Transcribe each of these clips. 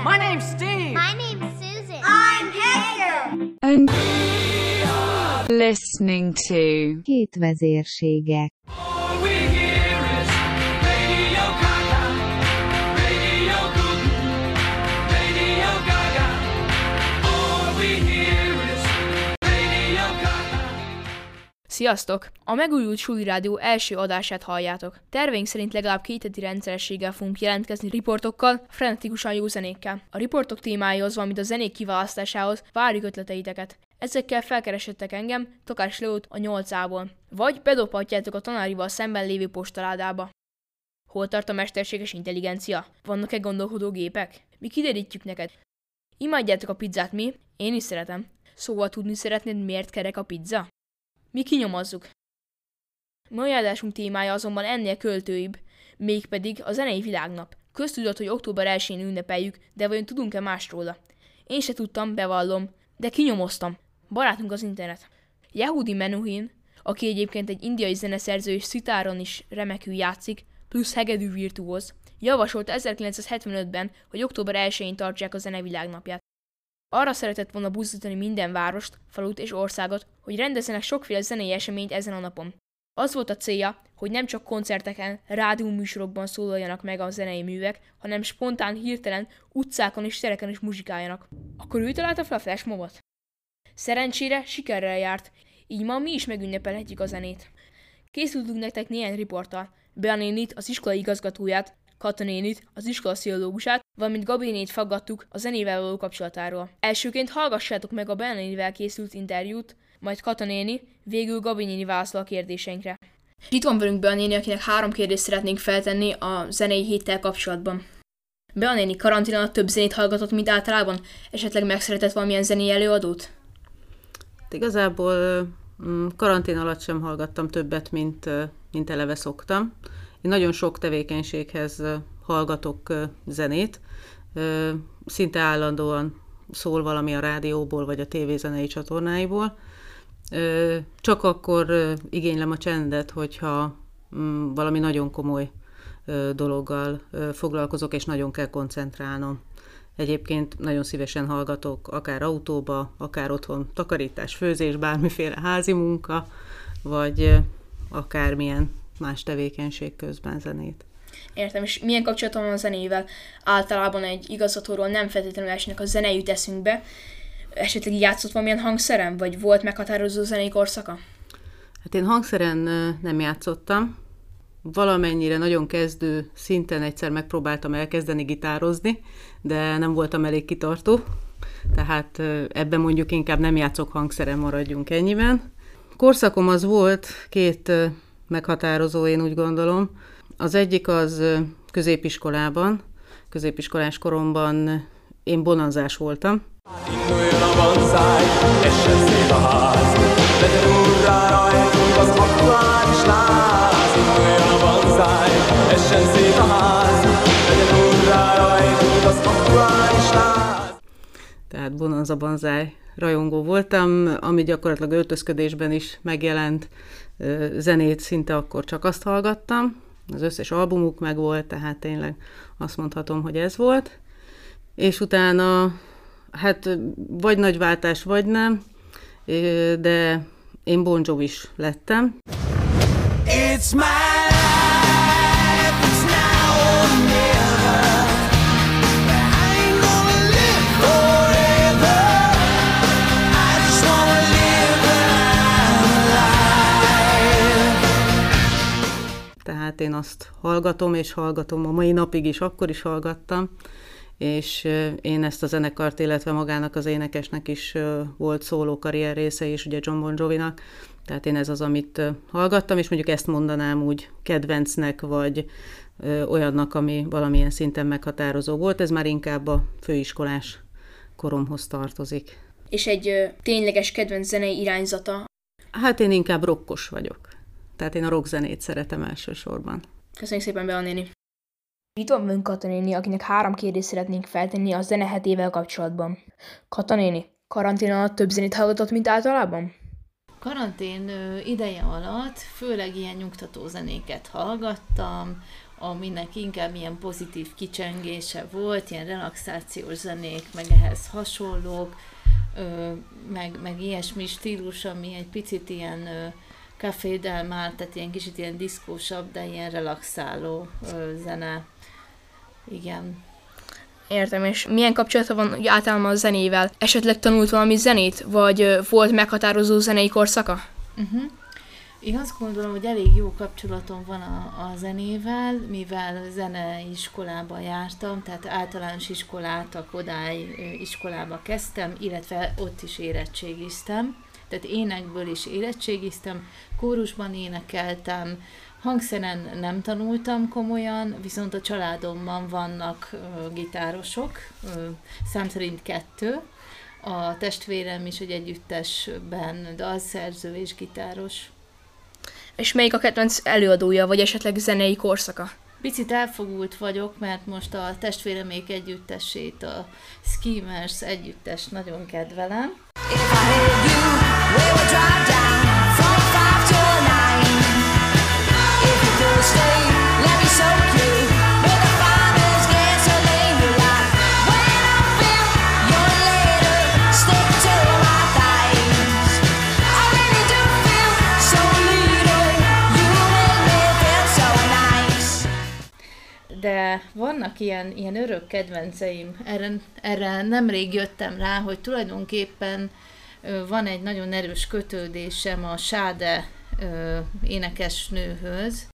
Anna. My name's Steve. My name's Susan. I'm Hector. and listening to Két vezérségek. Sziasztok! A megújult Suli Rádió első adását halljátok. Terveink szerint legalább két heti rendszerességgel fogunk jelentkezni riportokkal, frenetikusan jó zenékkel. A riportok témáihoz, valamint a zenék kiválasztásához várjuk ötleteiteket. Ezekkel felkeresettek engem, Tokás Leót a 8-ából. Vagy bedobhatjátok a tanárival szemben lévő postaládába. Hol tart a mesterséges intelligencia? Vannak-e gondolkodó gépek? Mi kiderítjük neked. Imádjátok a pizzát mi? Én is szeretem. Szóval tudni szeretnéd, miért kerek a pizza? Mi kinyomozzuk. Mai adásunk témája azonban ennél költőibb, mégpedig a zenei világnap. Köztudott, hogy október 1-én ünnepeljük, de vajon tudunk-e másról? Én se tudtam, bevallom, de kinyomoztam. Barátunk az internet. Yehudi Menuhin, aki egyébként egy indiai zeneszerző és szitáron is remekül játszik, plusz hegedű virtuóz, javasolta 1975-ben, hogy október 1-én tartsák a zenevilágnapját. Arra szeretett volna buzdítani minden várost, falut és országot, hogy rendezzenek sokféle zenei eseményt ezen a napon. Az volt a célja, hogy nem csak koncerteken, rádióműsorokban szólaljanak meg a zenei művek, hanem spontán, hirtelen, utcákon és tereken is muzsikáljanak. Akkor ő találta fel a flashmobot? Szerencsére sikerrel járt, így ma mi is megünnepelhetjük a zenét. Készültünk nektek néhány riporttal. Bea nénit, az iskola igazgatóját, Kata nénit, az iskola pszichológusát, valamint Gabi nénit faggattuk a zenével való kapcsolatáról. Elsőként hallgassátok meg a Bea nénivel készült interjút, majd Kata néni, végül Gabi néni válaszol a kérdéseinkre. Itt van velünk Bea néni, akinek három kérdést szeretnénk feltenni a zenei héttel kapcsolatban. Bea néni karantén alatt több zenét hallgatott, mint általában? Esetleg megszeretett valamilyen zenei előadót? Hát Igazából mm, karantén alatt sem hallgattam többet, mint, mint eleve szoktam. Én nagyon sok tevékenységhez hallgatok zenét, szinte állandóan szól valami a rádióból, vagy a tévézenei csatornáiból. Csak akkor igénylem a csendet, hogyha mm, valami nagyon komoly dologgal foglalkozok, és nagyon kell koncentrálnom. Egyébként nagyon szívesen hallgatok akár autóba, akár otthon takarítás, főzés, bármiféle házi munka, vagy akármilyen más tevékenység közben zenét. Értem, és milyen kapcsolatom van a zenével? Általában egy igazgatóról nem feltétlenül esnek a zene jut eszünkbe. Esetleg játszott valamilyen hangszerem, vagy volt meghatározó zenei korszaka? Hát én hangszeren nem játszottam, valamennyire nagyon kezdő szinten egyszer megpróbáltam elkezdeni gitározni, de nem voltam elég kitartó, tehát ebben mondjuk inkább nem játszok hangszeren, maradjunk ennyiben. Korszakom az volt két meghatározó, én úgy gondolom. Az egyik az középiskolában, középiskolás koromban én bonanzás voltam, Induljon a banzáj, essen szét a ház, legyen úrrá rajtunk az aktuális láz. Induljon a banzáj, essen szét a ház, legyen úrrá rajtunk az aktuális láz. tehát Bonanza Banzai rajongó voltam, ami gyakorlatilag öltözködésben is megjelent zenét, szinte akkor csak azt hallgattam. Az összes albumuk meg volt, tehát tényleg azt mondhatom, hogy ez volt. És utána, hát vagy nagy váltás, vagy nem, de én Bon is lettem. It's my Tehát én azt hallgatom, és hallgatom a mai napig is, akkor is hallgattam, és én ezt a zenekart, illetve magának az énekesnek is volt szóló karrier része is, ugye John Bon Jovinak, tehát én ez az, amit hallgattam, és mondjuk ezt mondanám úgy kedvencnek, vagy olyannak, ami valamilyen szinten meghatározó volt, ez már inkább a főiskolás koromhoz tartozik. És egy ö, tényleges kedvenc zenei irányzata. Hát én inkább rokkos vagyok. Tehát én a rockzenét szeretem elsősorban. Köszönjük szépen, Bea néni. Itt van velünk Kata néni, akinek három kérdést szeretnénk feltenni a zenehetével kapcsolatban. Kata néni, karantén alatt több zenét hallgatott, mint általában? Karantén ideje alatt főleg ilyen nyugtató zenéket hallgattam, aminek inkább ilyen pozitív kicsengése volt, ilyen relaxációs zenék, meg ehhez hasonlók, meg, meg ilyesmi stílus, ami egy picit ilyen Café Del Mar, tehát ilyen kicsit ilyen diszkósabb, de ilyen relaxáló ö, zene. Igen. Értem, és milyen kapcsolata van úgy általában a zenével? Esetleg tanult valami zenét, vagy ö, volt meghatározó zenei korszaka? Uh-huh. Én azt gondolom, hogy elég jó kapcsolatom van a, a zenével, mivel zeneiskolába jártam, tehát általános iskolát, a Kodály iskolába kezdtem, illetve ott is érettségiztem. Tehát énekből is érettségiztem, kórusban énekeltem, hangszeren nem tanultam komolyan, viszont a családomban vannak gitárosok, ö, szám szerint kettő, a testvérem is egy együttesben dalszerző és gitáros. És melyik a kedvenc előadója, vagy esetleg zenei korszaka? Picit elfogult vagyok, mert most a testvéremék együttesét, a Schemers együttes nagyon kedvelem. If I De vannak ilyen, ilyen örök kedvenceim. Erre, erre nemrég jöttem rá, hogy tulajdonképpen van egy nagyon erős kötődésem a Sáde énekesnőhöz.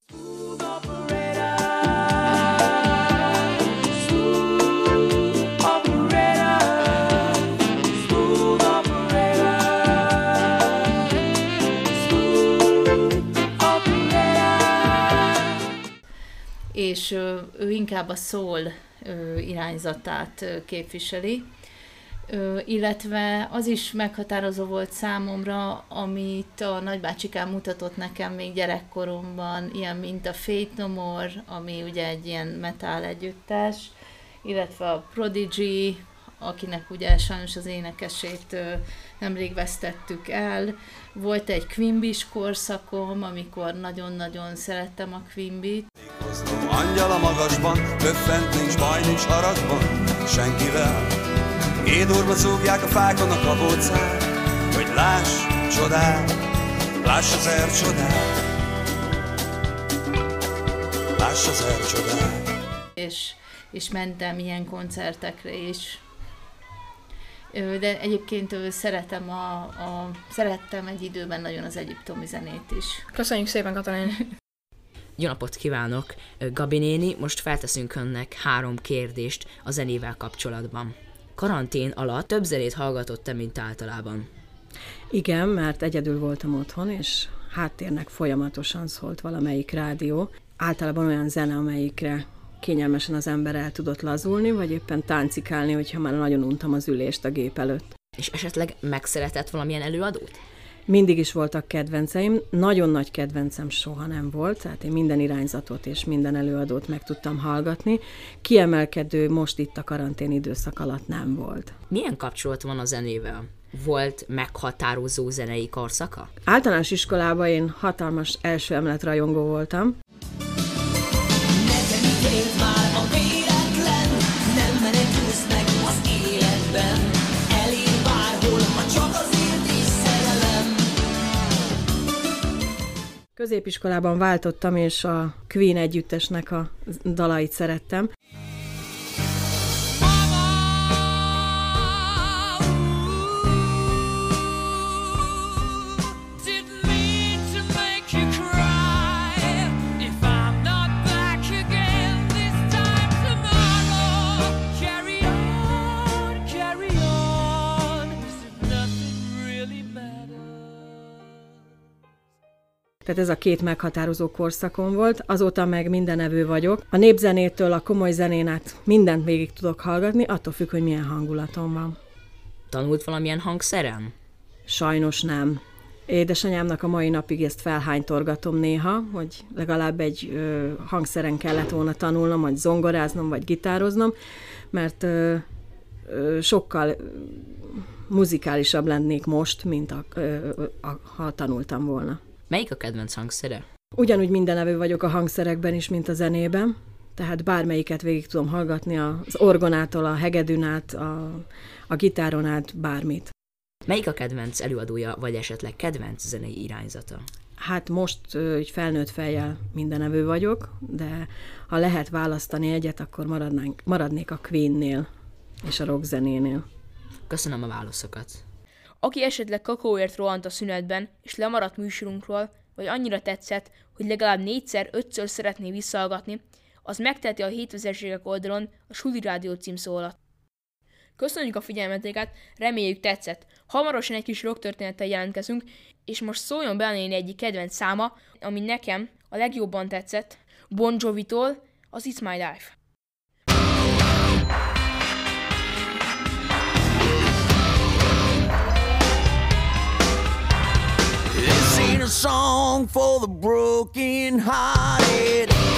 és ő inkább a szól irányzatát képviseli. Illetve az is meghatározó volt számomra, amit a nagybácsikám mutatott nekem még gyerekkoromban, ilyen mint a Fate No More, ami ugye egy ilyen metal együttes, illetve a Prodigy, akinek ugye sajnos az énekesét nemrég vesztettük el. Volt egy Quimbis korszakom, amikor nagyon-nagyon szerettem a Quimbit, angyal a magasban, többfent nincs baj, nincs haragban, senkivel. Édorba zúgják a fákon a kabócát, hogy láss csodát, láss az er csodát. Láss az er csodát. és, és mentem ilyen koncertekre is. De egyébként szeretem, a, a, szerettem egy időben nagyon az egyiptomi zenét is. Köszönjük szépen, Katalin! Jó napot kívánok! Gabi néni, most felteszünk önnek három kérdést a zenével kapcsolatban. Karantén alatt több zenét hallgatott-e, mint általában? Igen, mert egyedül voltam otthon, és háttérnek folyamatosan szólt valamelyik rádió. Általában olyan zene, amelyikre kényelmesen az ember el tudott lazulni, vagy éppen táncikálni, hogyha már nagyon untam az ülést a gép előtt. És esetleg megszeretett valamilyen előadót? Mindig is voltak kedvenceim, nagyon nagy kedvencem soha nem volt, tehát én minden irányzatot és minden előadót meg tudtam hallgatni. Kiemelkedő most itt a karantén időszak alatt nem volt. Milyen kapcsolat van a zenével? Volt meghatározó zenei korszaka? Általános iskolában én hatalmas első emelet rajongó voltam, Középiskolában váltottam, és a Queen együttesnek a dalait szerettem. Tehát ez a két meghatározó korszakom volt, azóta meg mindenevő vagyok. A népzenétől a komoly zenén át mindent végig tudok hallgatni, attól függ, hogy milyen hangulatom van. Tanult valamilyen hangszeren? Sajnos nem. Édesanyámnak a mai napig ezt felhánytorgatom néha, hogy legalább egy ö, hangszeren kellett volna tanulnom, vagy zongoráznom, vagy gitároznom, mert ö, ö, sokkal ö, muzikálisabb lennék most, mint a, ö, a, ha tanultam volna. Melyik a kedvenc hangszere? Ugyanúgy mindenevő vagyok a hangszerekben is, mint a zenében, tehát bármelyiket végig tudom hallgatni, az orgonától, a hegedűn át, a, a gitáron át, bármit. Melyik a kedvenc előadója, vagy esetleg kedvenc zenei irányzata? Hát most egy felnőtt fejjel mindenevő vagyok, de ha lehet választani egyet, akkor maradnánk, maradnék a Queen-nél és a rockzenénél. Köszönöm a válaszokat. Aki esetleg kakaóért rohant a szünetben, és lemaradt műsorunkról, vagy annyira tetszett, hogy legalább négyszer, ötször szeretné visszahallgatni, az megteheti a hétvezérségek oldalon a Suli Rádió címszó alatt. Köszönjük a figyelmeteket, reméljük tetszett. Hamarosan egy kis rock történettel jelentkezünk, és most szóljon be egyik kedvenc száma, ami nekem a legjobban tetszett, Bon Jovi-tól, az It's My Life. A song for the broken hearted.